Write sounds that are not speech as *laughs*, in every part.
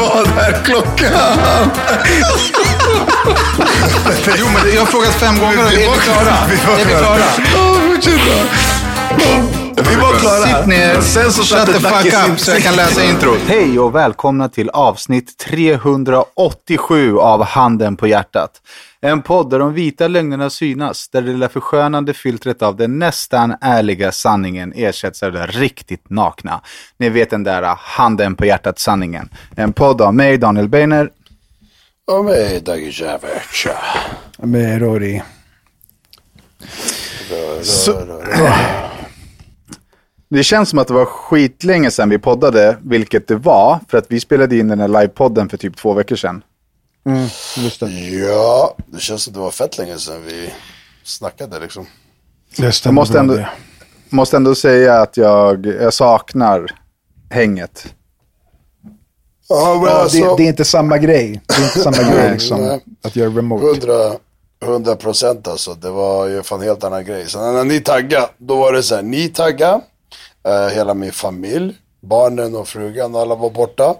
Vad är klockan? Jo, men jag har frågat fem gånger och är vi klara? Är vi klara? Ja, fortsätt. Vi var klara. Sitt ner, Sen så shut the fuck up så jag kan läsa introt. Hej och välkomna till avsnitt 387 av Handen på hjärtat. En podd där de vita lögnerna synas, där det lilla förskönande filtret av den nästan ärliga sanningen ersätts av det riktigt nakna. Ni vet den där handen på hjärtat-sanningen. En podd av mig, Daniel Beiner. Och mig, Dagge Javert. Med Rory. Det känns som att det var skitlänge sedan vi poddade, vilket det var, för att vi spelade in den här livepodden för typ två veckor sedan. Mm, just det. Ja, det känns som det var fett länge sedan vi snackade liksom. Det Jag måste ändå, det. måste ändå säga att jag, jag saknar hänget. Ja, men Ja, alltså, det, det är inte samma grej. Det är inte samma grej liksom, att göra remote. 100, 100 procent alltså. Det var ju fan helt annan grej. Sen när ni taggade, då var det så här, ni taggade, eh, hela min familj, barnen och frugan, alla var borta.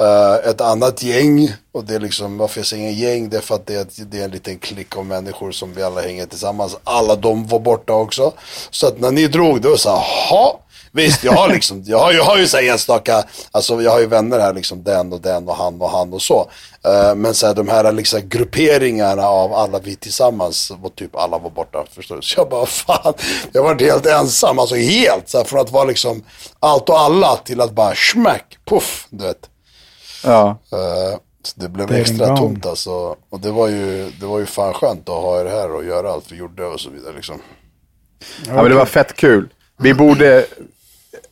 Eh, ett annat gäng, och det är liksom, varför jag säger gäng, det är för att det är, ett- det är en liten klick av människor som vi alla hänger tillsammans. Alla de var borta också. Så att när ni drog, då var det så här, ha. Visst, jag har liksom, jag har, jag har ju så enstaka, alltså jag har ju vänner här liksom, den och den och han och han och så. Eh, men så här, de här liksom grupperingarna av alla vi tillsammans, var typ alla var borta, förstår du? Så jag bara, fan, jag var helt ensam, alltså helt, så här, från att vara liksom allt och alla till att bara smack, puff, du vet. Ja. Så det blev Det extra tomt alltså. Och det var ju, det var ju fan skönt att ha er här och göra allt vi gjorde och så vidare liksom. ja, men det var fett kul. Vi borde,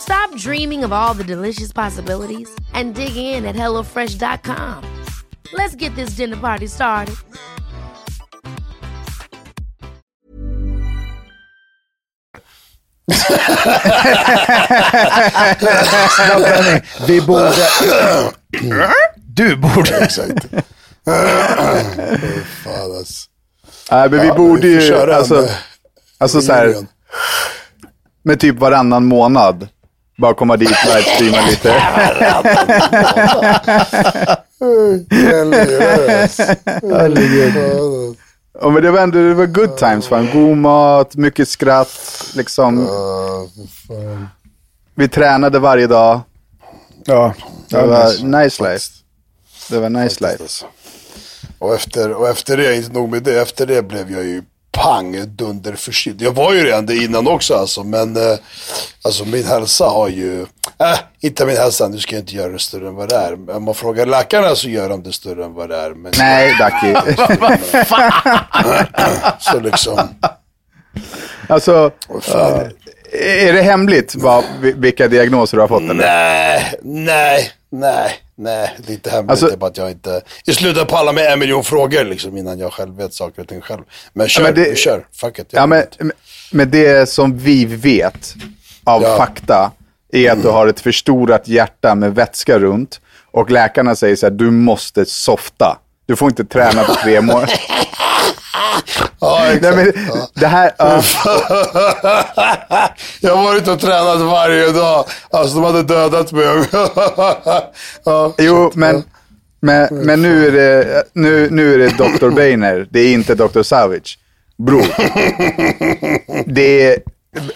Stop dreaming of all the delicious possibilities and dig in at HelloFresh.com. Let's get this dinner party started. Snabb vändning. Vi borde... Du borde... Exakt. Fan *laughs* alltså. Nej, men vi Ja, borde vi ju, alltså, alltså så här, med typ varannan månad. Bara komma dit, livestreama lite. Ja, men det var ändå det var good times. Fan. God mat, mycket skratt. Liksom. Vi tränade varje dag. Ja, Det var nice. nice life. Det var nice life. Alltså. Och efter, och efter det, inte nog med det, efter det blev jag ju pang dunder förkyld. Jag var ju redan det innan också alltså, men eh, alltså min hälsa har ju, äh, inte min hälsa, nu ska jag inte göra det större än vad det är. Om man frågar läkarna så gör de det större än vad det är. Men Nej, Ducky. *laughs* så liksom, alltså, fan. är det hemligt vad, vilka diagnoser du har fått? Eller? Nej, nej, nej, nej. Lite hemligt Alltså- är bara att jag inte... I slutet pallar med en miljon frågor liksom innan jag själv vet saker och ting själv. Men kör, men det- kör. Fuck it. Ja, men, men det som vi vet av Ja. fakta är att du har ett förstorat hjärta med vätska runt. Och läkarna säger så här, du måste softa. Du får inte träna på tre månader. *laughs* Ja, Nej, exakt. men, det här, ja, *laughs* Jag har varit och tränat varje dag. Alltså de hade dödat mig. *laughs* ja. jo, men, men, men nu, är det, nu, nu är det Dr. Boehner, det är inte Dr. Savage. Bror. *laughs* Det är,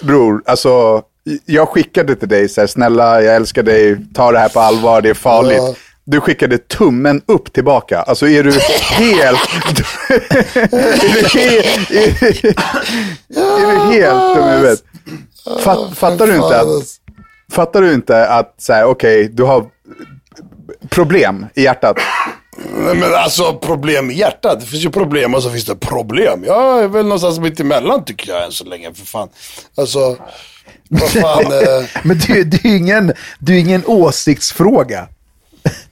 bror, alltså, jag skickade till dig så här, snälla, jag älskar dig, ta det här på allvar, det är farligt. Ja. Du skickade tummen upp tillbaka. Alltså är du helt... *laughs* är, du helt är, du helt dum i huvudet? Fatt, fattar du inte att... Fattar du inte att, så här, okej, du har problem i hjärtat. Nej, men alltså problem i hjärtat. Det finns ju problem och så finns det problem. Jag är väl någonstans mitt emellan tycker jag än så länge för fan. Alltså, vad fan. *laughs* eh, Men det, det, är ingen, det är ingen åsiktsfråga.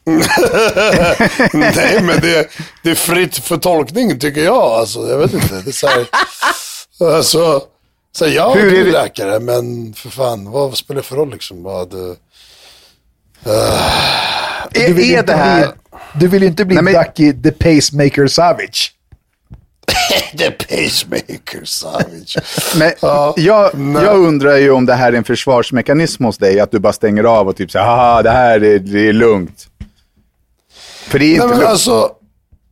*laughs* nej men det, det är fritt för tolkning tycker jag. Alltså, jag vet inte. Det är så här, alltså, så här, jag Hur är är det- läkare men för fan vad spelar det för roll liksom? Vad, Är, Du vill, är inte det här... bli, du vill ju inte bli Nej, men- Ducky the Pacemaker Savage. *laughs* the pacemaker savage. Men Ja, jag, jag undrar ju om det här är en försvarsmekanism hos dig, att du bara stänger av och typ säger haha, det här är, det är lugnt. För det är Nej, inte men lugnt. alltså,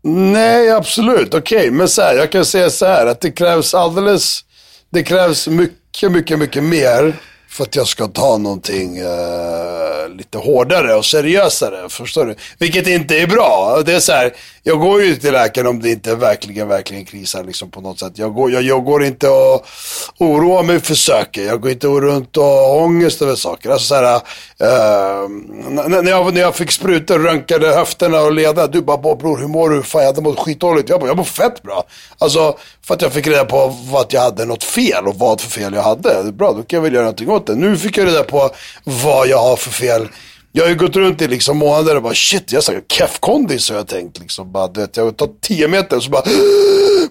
nej absolut, okej. Men så här, jag kan säga så här att det krävs alldeles, det krävs mycket, mycket, mycket mer för att jag ska ta någonting eh, lite hårdare och seriösare. Förstår du? Vilket inte är bra. Det är så här, jag går ju till läkaren om det inte verkligen, verkligen krisar liksom på något sätt. Jag går, jag, jag går inte och oroar mig för saker. Jag går inte runt och har ångest över saker. Alltså så här, eh, när, jag, när jag fick sprutor, röntgade höfterna och lederna. Du bara, bror hur mår du? Fan jag hade mått skitdåligt. Jag bara, jag mår fett bra. Alltså för att jag fick reda på att jag hade något fel och vad för fel jag hade. Bra, då kan jag väl göra någonting åt det. Nu fick jag reda på vad jag har för fel. Jag har ju gått runt i liksom månader och bara shit, jag har keff-kondis har jag tänkt. Liksom. Bara, du vet, jag har tagit 10 meter och så bara,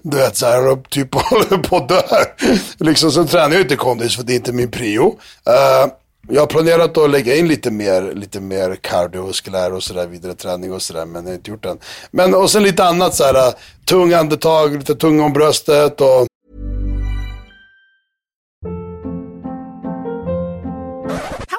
du vet så här, och typ *laughs* håller på att dö. liksom, sen tränar jag inte kondis för det är inte min prio. Uh, jag har planerat att lägga in lite mer, lite mer kardiovaskulär och sådär, vidare träning och sådär, men jag har inte gjort det än. Men och sen lite annat så här, eh, tung andetag, lite tung om bröstet och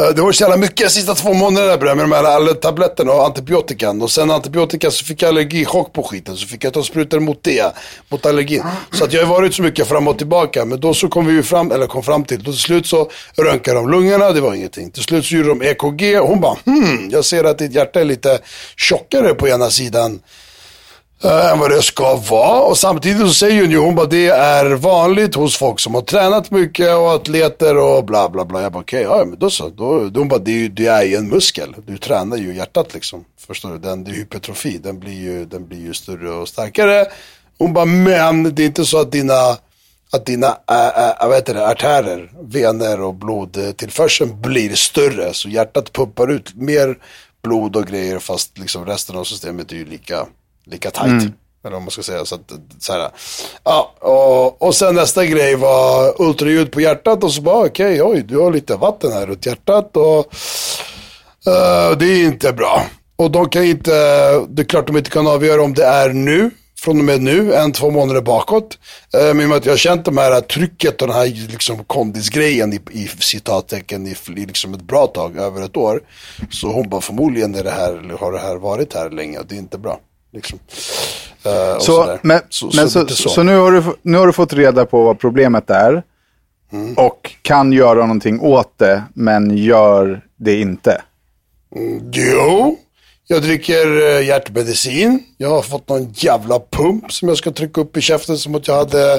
Eh, det var så jävla mycket de sista två månaderna med de här tabletterna och antibiotikan. Och sen antibiotika så fick jag allergichock på skiten. Så fick jag ta sprutor mot det, mot allergin. Så att jag har varit så mycket fram och tillbaka. Men då så kom vi ju fram, eller kom fram till, då till slut så röntgade de lungorna, det var ingenting. Till slut så gjorde de EKG och hon bara, hmm, jag ser att ditt hjärta är lite tjockare på ena sidan Eh, än vad det ska vara. Och samtidigt så säger hon ju, hon bara det är vanligt hos folk som har tränat mycket och atleter och bla bla bla. Jag bara okej, ja men då så. Då, då hon bara det är ju det är ju en muskel. Du tränar ju hjärtat liksom. Förstår du? Den, det är hypertrofi. Den blir, ju, den blir ju större och starkare. Hon bara men det är inte så att dina att dina äh, äh, vad heter det, artärer, vener och blodtillförseln blir större. Så hjärtat pumpar ut mer blod och grejer fast liksom resten av systemet är ju lika, lika tight. Eller vad man ska säga. Så att, så här, ja, och, och sen nästa grej var ultraljud på hjärtat och så bara okej, oj, du har lite vatten här runt hjärtat och eh, det är inte bra. Och de kan inte, det är klart de inte kan avgöra om det är nu, från och med nu, en, två månader bakåt. Eh, men i och med att jag har känt de här trycket och den här liksom kondisgrejen i, i citattecken i, i liksom ett bra tag, över ett år. Så hon bara förmodligen är det här, har det här varit här länge och det är inte bra. Liksom. Och Så, men, Så- men så så, så, nu, har du, nu har du fått reda på vad problemet är Mm. och kan göra någonting åt det, men gör det inte. Jo, Jag dricker eh, hjärtmedicin. Jag har fått någon jävla pump som jag ska trycka upp i käften som att jag hade,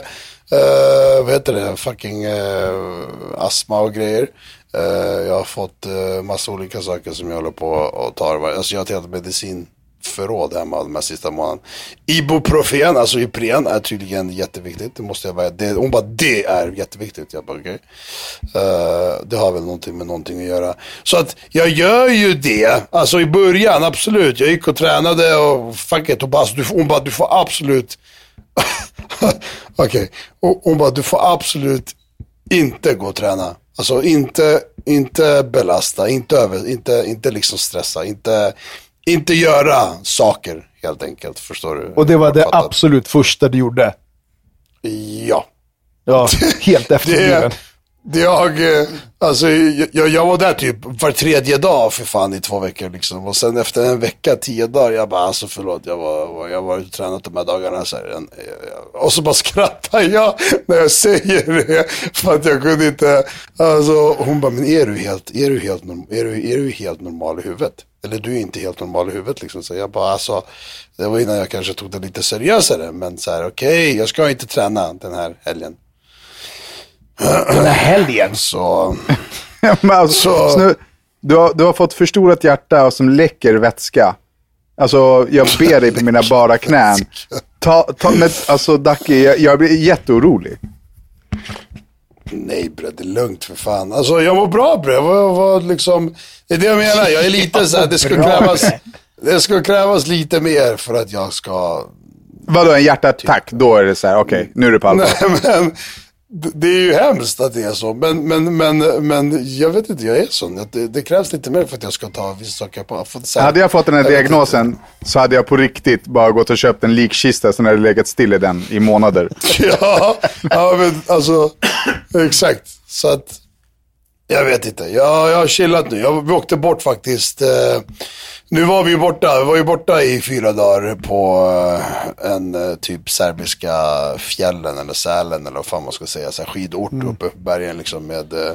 eh, vad heter det, fucking eh, astma och grejer. Eh, jag har fått eh, massa olika saker som jag håller på och tar. Alltså jag har ett helt förråd hemma de här sista månaderna. Ibuprofen, alltså Ipren, är tydligen jätteviktigt. Det måste jag bara, det, hon bara, det är jätteviktigt. Jag bara, okej. uh, det har väl någonting med någonting att göra. Så att jag gör ju det. Alltså i början, absolut. Jag gick och tränade och fuck it. Hon bara, alltså, du, får- hon bara, du får absolut *laughs* Okej, Okay. hon bara, du får absolut inte gå och träna. Alltså inte, inte belasta, inte, över, inte, inte liksom stressa, inte, inte göra saker helt enkelt. Förstår du? Och det var det absolut första du gjorde. Ja. Ja, helt *laughs* efterbliven. Jag, eh, alltså, jag, jag var där typ var tredje dag för fan i två veckor liksom. Och sen efter en vecka, tio dagar, jag bara alltså förlåt, jag var, jag var och tränat de här dagarna. Så här, en, eh, eh, och så bara *laughs* skrattar jag när jag säger det. För att jag kunde inte, alltså hon bara, men är du helt, är du helt, är du, är du helt normal i huvudet? Eller du är inte helt normal i huvudet liksom. Så jag bara alltså, det var innan jag kanske tog det lite seriösare. Men så här, okej, jag ska inte träna den här helgen. Den här helgen. Så, *laughs* Men alltså, Så- snu, du, har, du har fått förstorat hjärta och som läcker vätska. Alltså, jag ber dig på mina bara knän. Ta, ta, men, alltså, Dacke, jag, jag blir jätteorolig. nej bre, det är lugnt för fan. Alltså jag mår bra bre, vad, vad liksom, det är det jag menar. Jag är lite så här, det Bra, krävas, det ska krävas lite mer för att jag ska, Vadå, en hjärtattack? Då är det så här, okej, nu är det på allvar. nej men, det är ju hemskt att det är så. Men, men, men, men jag vet inte, jag är sån. Det, det krävs lite mer för att jag ska ta vissa saker på. För, Hade jag fått den här diagnosen så hade jag på riktigt bara gått och köpt en likkista som hade legat still i den i månader. *laughs* Ja, ja men alltså, exakt. Så att, jag vet inte. Jag, jag har chillat nu. Jag, vi åkte bort faktiskt. Eh, nu var vi ju borta. Vi var ju borta i fyra dagar på eh, en eh, typ serbiska fjällen eller Sälen eller vad fan man ska säga. Så här, skidort uppe på bergen liksom med. Eh,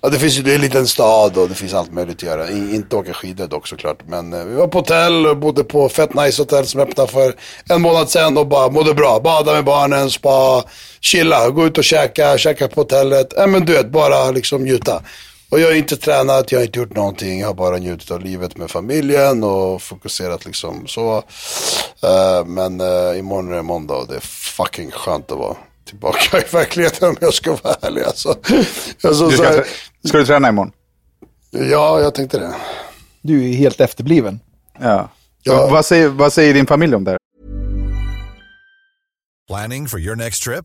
ja det finns ju, det är en liten stad och det finns allt möjligt att göra. I, inte åka skidor dock såklart. Men vi var på hotell och bodde på fett nice hotell som öppnade för en månad sedan och bara mådde bra. Bada med barnen, spa, chilla, gå ut och käka, käka på hotellet. Ja men du vet, bara liksom njuta. Och jag har inte tränat, jag har inte gjort någonting. Jag har bara njutit av livet med familjen och fokuserat liksom så. Eh, men uh, imorgon är det måndag och det är fucking skönt att vara tillbaka *laughs* i verkligheten om jag ska vara ärlig. Alltså, alltså, Du så ska, här, ska du träna imorgon? ja, jag tänkte det. Du är helt efterbliven. Ja. Ja. Vad, säger, vad säger din familj om det här? Planning for your next trip?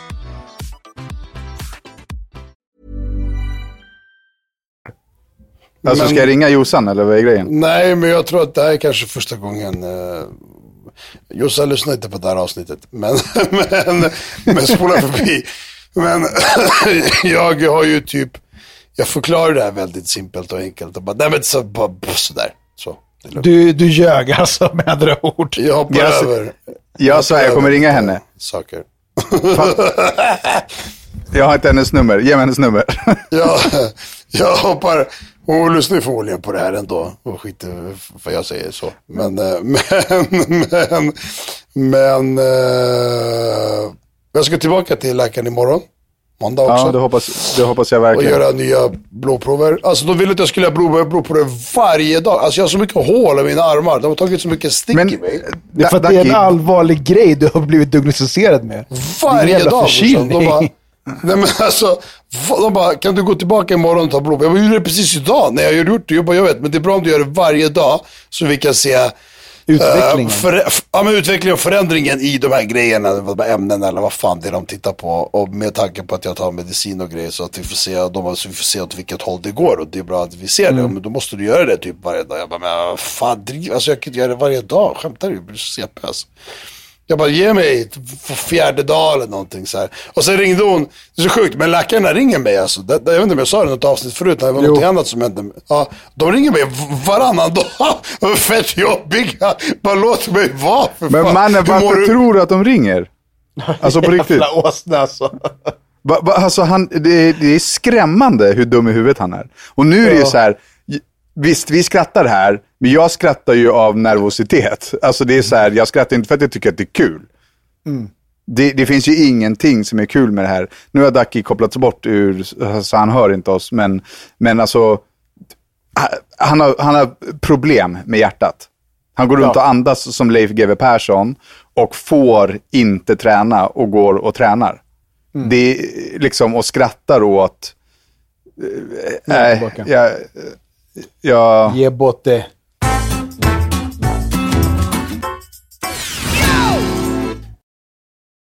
Alltså, ska jag ringa Jossan eller vad är grejen? Nej, men jag tror att det här är kanske första gången. Eh, Jossan lyssnar inte på det här avsnittet, men, *laughs* men, men spola förbi. Men *laughs* jag har ju typ, jag förklarar det här väldigt simpelt och enkelt. Och bara, nej men så, bara, sådär. Så. Du, du ljög alltså med andra ord. jag hoppar Jag- över. Jag sa jag kommer över ringa henne. Saker. *laughs* Jag har inte hennes nummer. Ge mig hennes nummer. Jag, jag hoppar, hon lyssnar ju förmodligen på det här ändå och skiter för jag säger så. Men, eh, *laughs* men, men, men eh, jag ska tillbaka till läkaren imorgon. måndag också. Ja, det hoppas, det hoppas jag och verkligen. göra nya blodprover. Alltså de ville att jag skulle göra blod, blodprover varje dag. Alltså jag har så mycket hål i mina armar. De har tagit så mycket stick Men i mig. Det är för att det är en allvarlig grej du har blivit diagnostiserad med. Varje jävla dag. förkylning. De bara, nej men alltså, de bara, kan du gå tillbaka imorgon och ta blod? Jag bara, gjorde det precis idag. när jag har gjort det. Jag bara, jag vet, men det är bra om du gör det varje dag. Så vi kan se Utvecklingen. eh, för, ja, men utvecklingen och förändringen i de här grejerna, de här ämnena eller vad fan det är de tittar på. Och med tanke på att jag tar medicin och grejer så att vi får se, de, så vi får se åt vilket håll det går. Och det är bra att vi ser Mm. det. Men då måste du göra det typ varje dag. Jag bara, men fan, driv, alltså jag kan inte göra det varje dag. Skämtar du? Jag blir så CP alltså. Jag bara, ge mig för fjärde dag eller någonting så här. Och sen ringde hon, det är så sjukt, men läkarna ringer mig alltså. Det, jag vet inte om jag sa det i något avsnitt förut, när det var något annat som hände. Ja, de ringer mig varannan dag. *laughs* De är fett jobbiga. Bara låt mig vara för Men fan. mannen, varför du? tror du att de ringer? Alltså på *laughs* riktigt. Jävla åsna alltså. Va, va, alltså han, det, är- det är skrämmande hur dum i huvudet han är. Och nu är det ju så här, visst vi skrattar här, men jag skrattar ju av nervositet. Alltså det är så här, jag skrattar inte för att jag tycker att det är kul. Det, det finns ju ingenting som är kul med det här. Nu har Ducky kopplats bort ur, så han hör inte oss, men, men alltså, ha- han har, han har problem med hjärtat. Han går runt Ja. och andas som Leif GW Persson och får inte träna och går och tränar. Det är liksom, och skrattar åt... eh, Nej, tillbaka. jag, Ja... Ge bort det.